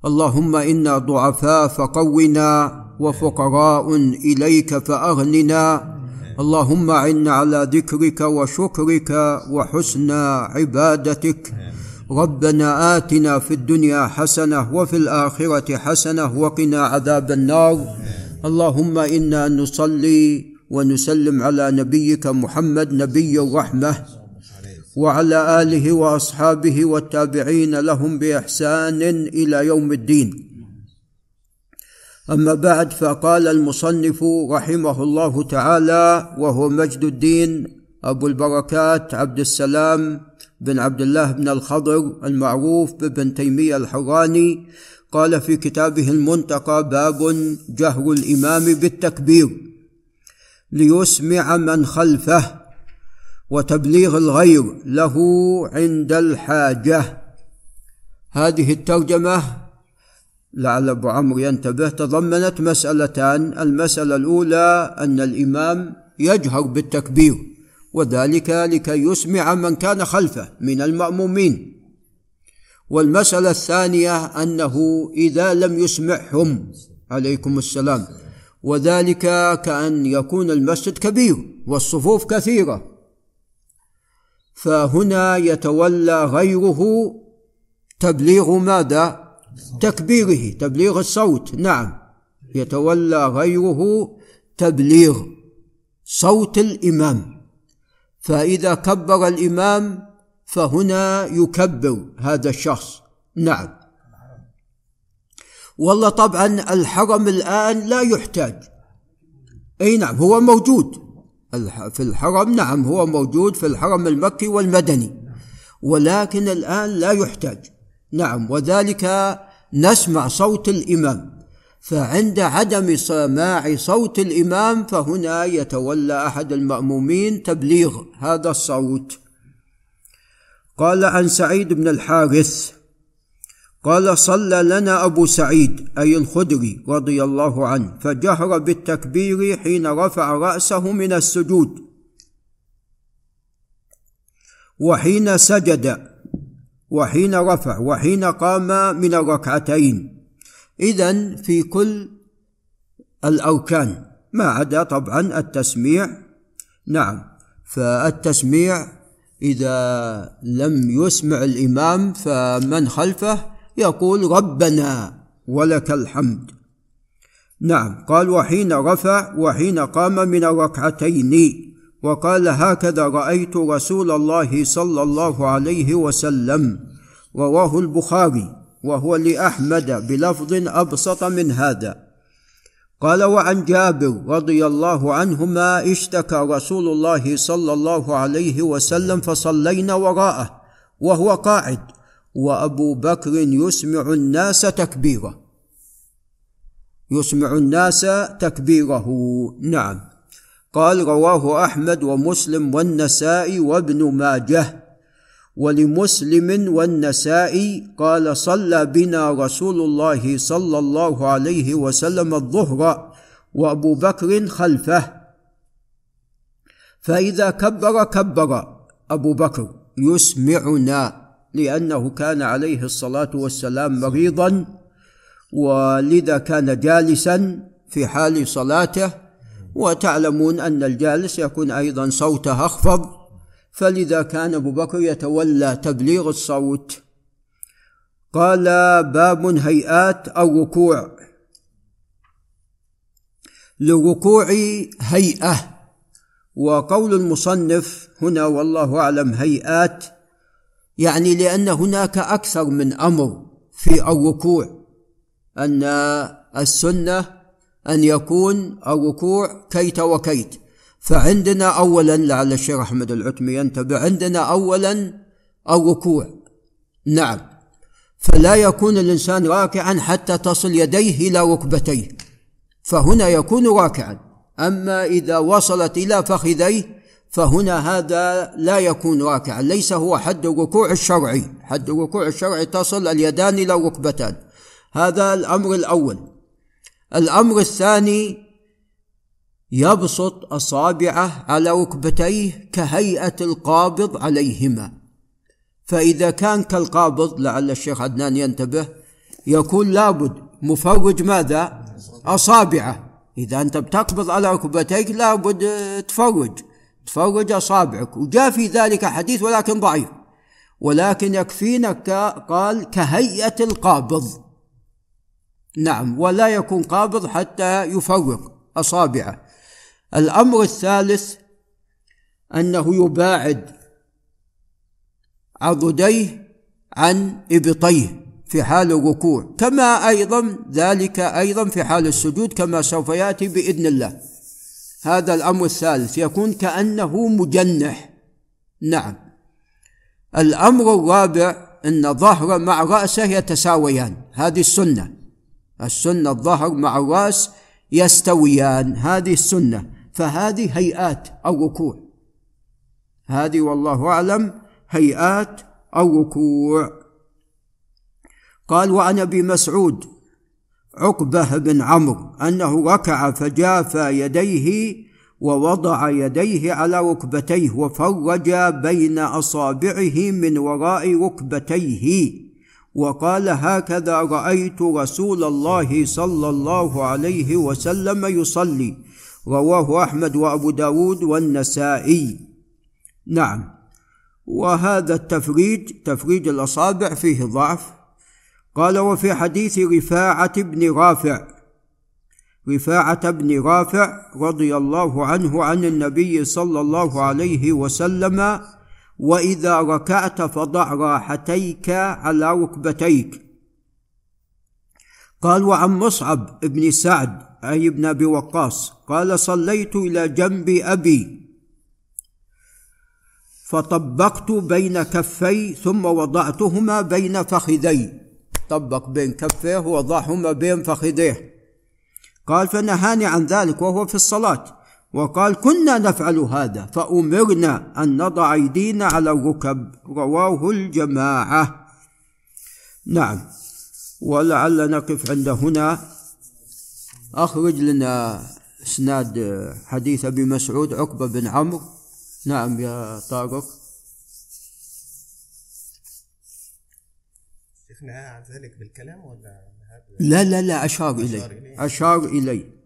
اللهم إنا ضعفاء فقونا وفقراء إليك فأغننا. اللهم أعنا على ذكرك وشكرك وحسن عبادتك. ربنا آتنا في الدنيا حسنة وفي الآخرة حسنة وقنا عذاب النار. اللهم إنا نصلي ونسلم على نبيك محمد نبي الرحمة. وعلى آله وأصحابه والتابعين لهم بإحسان إلى يوم الدين. أما بعد فقال المصنف رحمه الله تعالى وهو مجد الدين أبو البركات عبد السلام بن عبد الله بن الخضر المعروف بابن تيمية الحراني قال في كتابه المنتقى باب جهر الإمام بالتكبير ليسمع من خلفه وتبليغ الغير له عند الحاجة. هذه الترجمة لعل أبو عمرو ينتبه تضمنت مسألتان. المسألة الأولى أن الإمام يجهر بالتكبير وذلك لكي يسمع من كان خلفه من المأمومين. والمسألة الثانية أنه إذا لم يسمعهم عليكم السلام وذلك كأن يكون المسجد كبير والصفوف كثيرة. فهنا يتولى غيره تبليغ ماذا؟ تكبيره تبليغ الصوت. نعم يتولى غيره تبليغ صوت الإمام. فإذا كبر الإمام فهنا يكبر هذا الشخص. نعم. والله طبعا الحرم الآن لا يحتاج. أي نعم هو موجود. في الحرم نعم هو موجود في الحرم المكي والمدني ولكن الآن لا يحتاج. نعم وذلك نسمع صوت الإمام. فعند عدم سماع صوت الإمام فهنا يتولى أحد المأمومين تبليغ هذا الصوت. قال عن سعيد بن الحارث قال صلى لنا أبو سعيد أي الخدري رضي الله عنه فجهر بالتكبير حين رفع رأسه من السجود. وحين سجد وحين رفع وحين قام من الركعتين. اذا في كل الأركان ما عدا طبعا التسميع. نعم فالتسميع إذا لم يسمع الإمام فمن خلفه يقول ربنا ولك الحمد. نعم قال وحين رفع وحين قام من الركعتين وقال هكذا رأيت رسول الله صلى الله عليه وسلم رواه البخاري وهو لأحمد بلفظ أبسط من هذا. قال وعن جابر رضي الله عنهما اشتكى رسول الله صلى الله عليه وسلم فصلينا وراءه وهو قاعد. وأبو بكر يسمع الناس تكبيره. يسمع الناس تكبيره. نعم. قال رواه أحمد ومسلم والنسائي وابن ماجه. ولمسلم والنسائي قال صلى بنا رسول الله صلى الله عليه وسلم الظهر وأبو بكر خلفه. فإذا كبر كبر أبو بكر. يسمعنا. لأنه كان عليه الصلاة والسلام مريضا ولذا كان جالسا في حال صلاته وتعلمون أن الجالس يكون أيضا صوته أخفض فلذا كان أبو بكر يتولى تبليغ الصوت. قال باب هيئات الركوع للركوع هيئة وقول المصنف هنا والله أعلم هيئات يعني لأن هناك أكثر من أمر في الركوع أن السنة أن يكون الركوع كيت وكيت. فعندنا اولا لعل الشيخ أحمد العتمي ينتبه عندنا اولا الركوع. نعم. فلا يكون الإنسان راكعا حتى تصل يديه إلى ركبتيه. فهنا يكون راكعا. أما إذا وصلت إلى فخذيه فهنا هذا لا يكون راكعا ليس هو حد الركوع الشرعي حد الركوع الشرعي تصل اليدان إلى الركبتان هذا الأمر الأول. الأمر الثاني يبسط أصابعه على ركبتيه كهيئة القابض عليهما. فإذا كان كالقابض لعل الشيخ عدنان ينتبه يكون لابد مفرج ماذا؟ أصابعه. إذا أنت بتقبض على ركبتيك لابد تفرج. تفرج أصابعك. وجاء في ذلك حديث ولكن ضعيف. ولكن يكفينا قال كهيئة القابض. نعم ولا يكون قابض حتى يفرق أصابعه. الأمر الثالث أنه يباعد عضديه عن إبطيه في حال الركوع. كما أيضا ذلك أيضا في حال السجود كما سوف يأتي بإذن الله. هذا الأمر الثالث يكون كأنه مجنح. نعم. الأمر الرابع أن الظهر مع رأسه يتساويان. هذه السنة. السنة الظهر مع الرأس يستويان. هذه السنة. فهذه هيئات الركوع. هذه والله أعلم هيئات الركوع. قال وعن ابي مسعود عقبة بن عمرو أنه ركع فجافى يديه ووضع يديه على ركبتيه وفرج بين أصابعه من وراء ركبتيه وقال هكذا رأيت رسول الله صلى الله عليه وسلم يصلي رواه أحمد وأبو داود والنسائي. نعم. وهذا التفريج تفريج الأصابع فيه ضعف. قال وفي حديث رفاعة بن رافع رفاعة بن رافع رضي الله عنه عن النبي صلى الله عليه وسلم وإذا ركعت فضع راحتيك على ركبتيك. قال وعن مصعب بن سعد أي ابن أبي وقاص قال صليت إلى جنب أبي فطبقت بين كفي ثم وضعتهما بين فخذي. طبق بين كفيه ووضعهما بين فخذيه. قال فنهاني عن ذلك وهو في الصلاة. وقال كنا نفعل هذا فأمرنا أن نضع أيدينا على الركب رواه الجماعة. نعم. ولعل نقف عند هنا. أخرج لنا إسناد حديث أبي مسعود عقبة بن عمرو. نعم يا طارق. نهى عن ذلك بالكلام ولا لا لا لا أشار إلي. أشار إلي.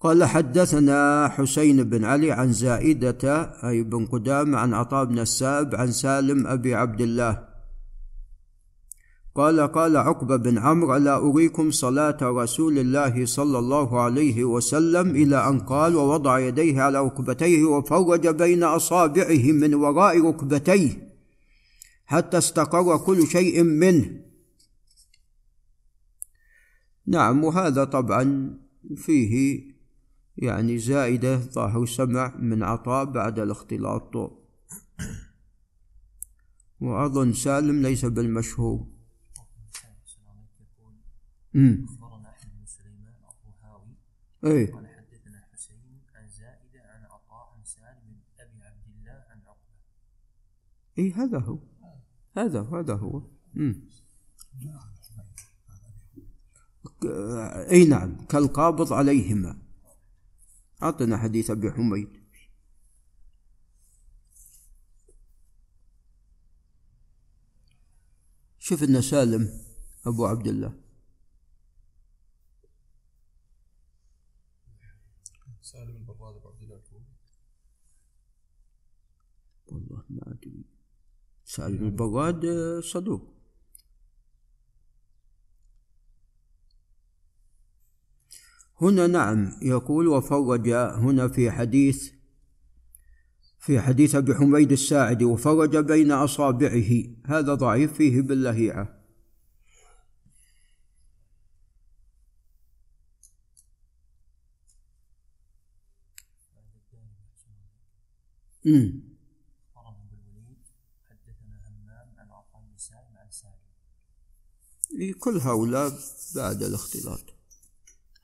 قال حدثنا حسين بن علي عن زائدة أي بن قدام عن عطاء بن السائب عن سالم أبي عبد الله. قال قال عقبة بن عمرو ألا أريكم صلاة رسول الله صلى الله عليه وسلم إلى أن قال ووضع يديه على ركبتيه وفرج بين أصابعه من وراء ركبتيه حتى استقر كل شيء منه. نعم وهذا طبعا فيه يعني زائدة ظاهر سمع من عطاء بعد الاختلاط. وأظن سالم ليس بالمشهور. أخبرنا أحمد بن سليمان الطهاوي إيه. قال حدثنا حسين عن زائدة عن عطاء عن سالم بن أبي عبد الله عن عقبة. إيه هذا هو. هذا هذا هو. مم. إي نعم كالقابض عليهما. أعطنا حديث أبي حميد. شوف ان سالم أبو عبد الله سالم البراد بن عبد الله الكوفي والله ما ادري سالم البراد آه، صدوق. هنا نعم يقول وفرج هنا في حديث في حديث ابي حميد الساعدي وفرج بين أصابعه. هذا ضعيف فيه باللهيعة. أمم. أخبرنا أبو الوليد حدثنا همام عن عطاء بن سالم عن سالم إيه، كل هؤلاء بعد الاختلاط.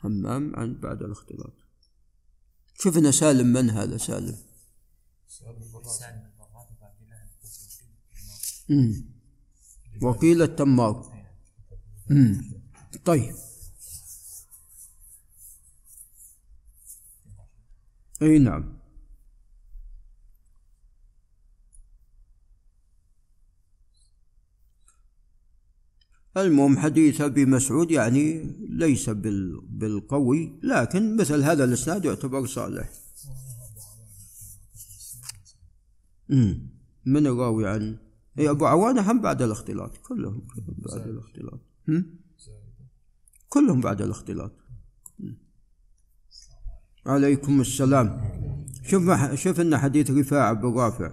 همام عن بعد الاختلاط. شفنا سالم من هذا؟ سالم. وقيل التمار. طيب. أي نعم. المهم حديث أبي مسعود يعني ليس بال- بالقوي لكن مثل هذا الإسناد يعتبر صالح. من الراوي عن اي أبو عوانة هم بعد الاختلاط. كلهم كلهم بعد الاختلاط. هم؟ كلهم بعد الاختلاط. عليكم السلام. شوف شوف إن حديث رفاعة بن رافع.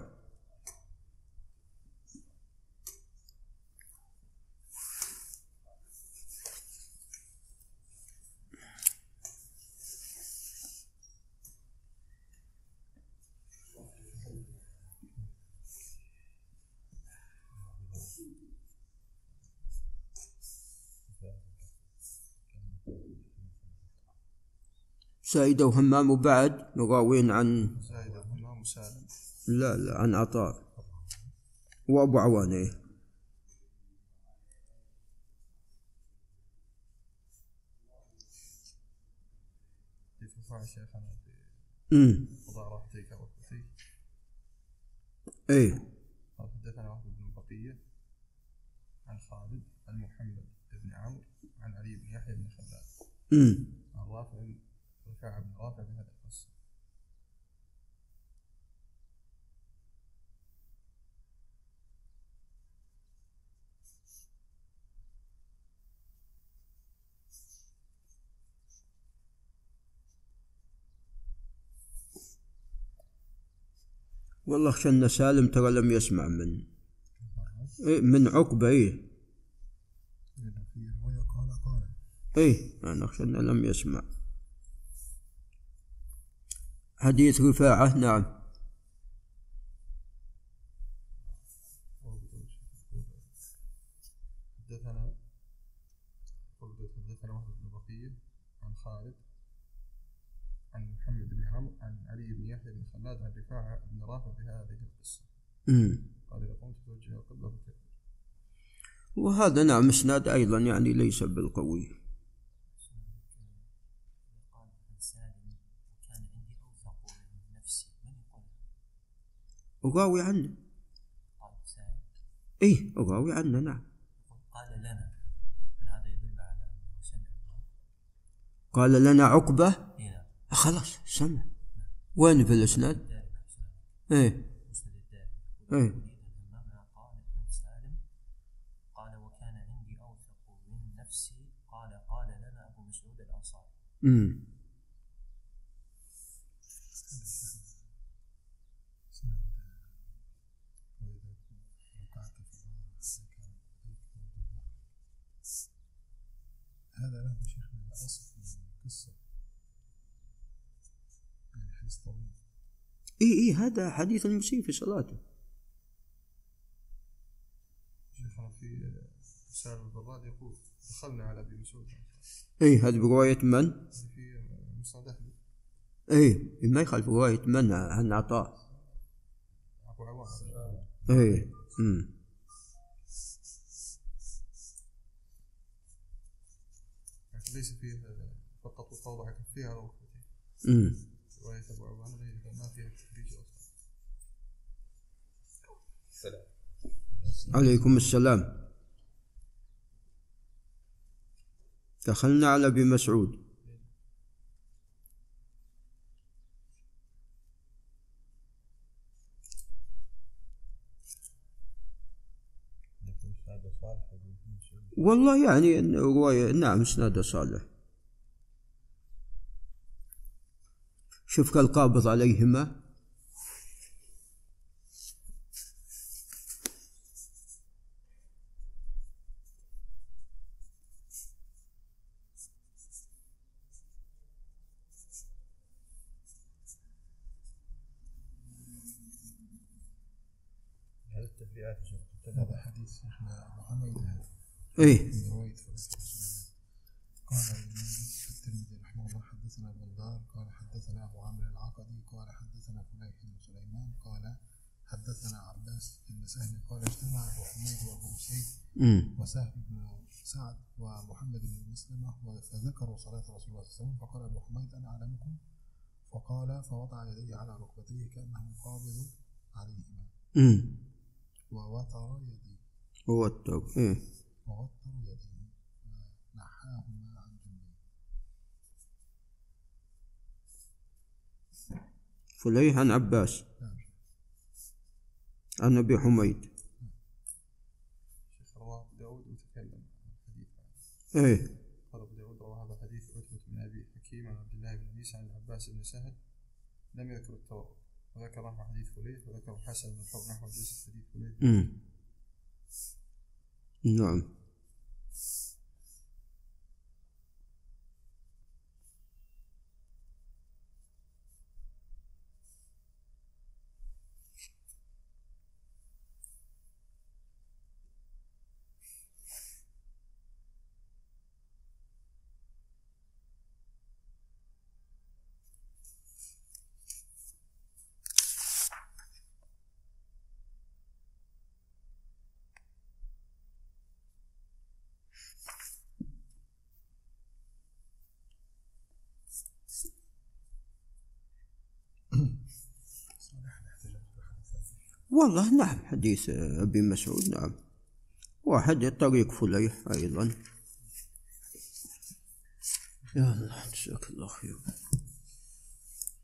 سائدة وهمام وبعد مراوين عن زايد همام وسالم. لا لا عن عطاء. وأبو عوانه إيه. امم إيه قال حدثنا واحد بن بقية عن خالد عن محمد بن عمرو عن علي بن يحيى بن خلاد. امم عن رافع بن رافع بهذا القصة والله اخشى أن سالم ترى لم يسمع من إيه من عقبه إيه. لأنه في رواية قال قال. إيه أنا اخشى انه لم يسمع. حديث رفاعة نعم. حدثنا حدثنا بن بقية عن خالد عن محمد بن عمرو عن علي بن يحيى بن خلاد عن رفاعة بن رافع بهذه القصة. قال إذا قمت توجه القبلة وهذا نعم إسناد أيضا يعني ليس بالقوي قال عن سالم وكان عندي أوثق من نفسي من يقول وراوي عنه. قال سالم إيه وراوي عنه نعم. قال لنا هل هذا يدل على أنه سمع؟ قال لنا عقبة. هنا خلاص سمع. وين في الإسناد؟ الدارمي حسنا إيه مسند الدارمي إيه يريد الهمام قال عن سالم قال وكان عندي أوثق من نفسي قال قال لنا أبو مسعود الأنصاري امم سند وإذا ركعت في النار عليك عليك موت البحر هذا له شيخنا أصل من قصة يعني حديث طويل إيه إيه هذا حديث المسيء في صلاته. شيخنا في رسالة البراد يقول دخلنا على أبي مسعود. إيه هذه برواية من؟ في مسند أحمد إيه ما يخالف روايه من؟ عن عطاء أبو عوان إيه امم ليس فيه فقط وضع كفيه على ركبتيه امم عليكم السلام. دخلنا على أبي مسعود. والله يعني رواية نعم اسناده صالح. شوف كالقابض عليهما. هذا حديث شيخنا إيه. رواية فلسطين سليمان قال الترمذي رحمه الله حدثنا بندار قال حدثنا أبو عامر العقدي قال حدثنا فليح بن سليمان قال حدثنا عباس بن سهل قال اجتمع أبو حميد وأبو سيد امم وسهل بن سعد ومحمد بن مسلمة فذكروا صلاة رسول الله صلى الله عليه وسلم فقال أبو حميد أنا أعلمكم فقال فوضع يديه على ركبتيه كأنه قابض عليهما ووتر يديه ووتر إيه. ووتر يديه نحاهما عن جنبيه فليح عن عباس. نعم. عن أبي حميد. شيخ رواه أبو داود وتكلم عن الحديث. إيه. قال أبو داود روى هذا الحديث عتبة بن أبي حكيم عن عبد الله بن عيسى عن العباس بن سهل. لم يذكر التوضؤ وذكر نحو حديث فليح وذكر الحسن بن الحر نحو جلسة حديث فليح. نعم والله نعم حديث أبي مسعود نعم. واحد طريق فليح أيضا. يا الله جزاك الله خير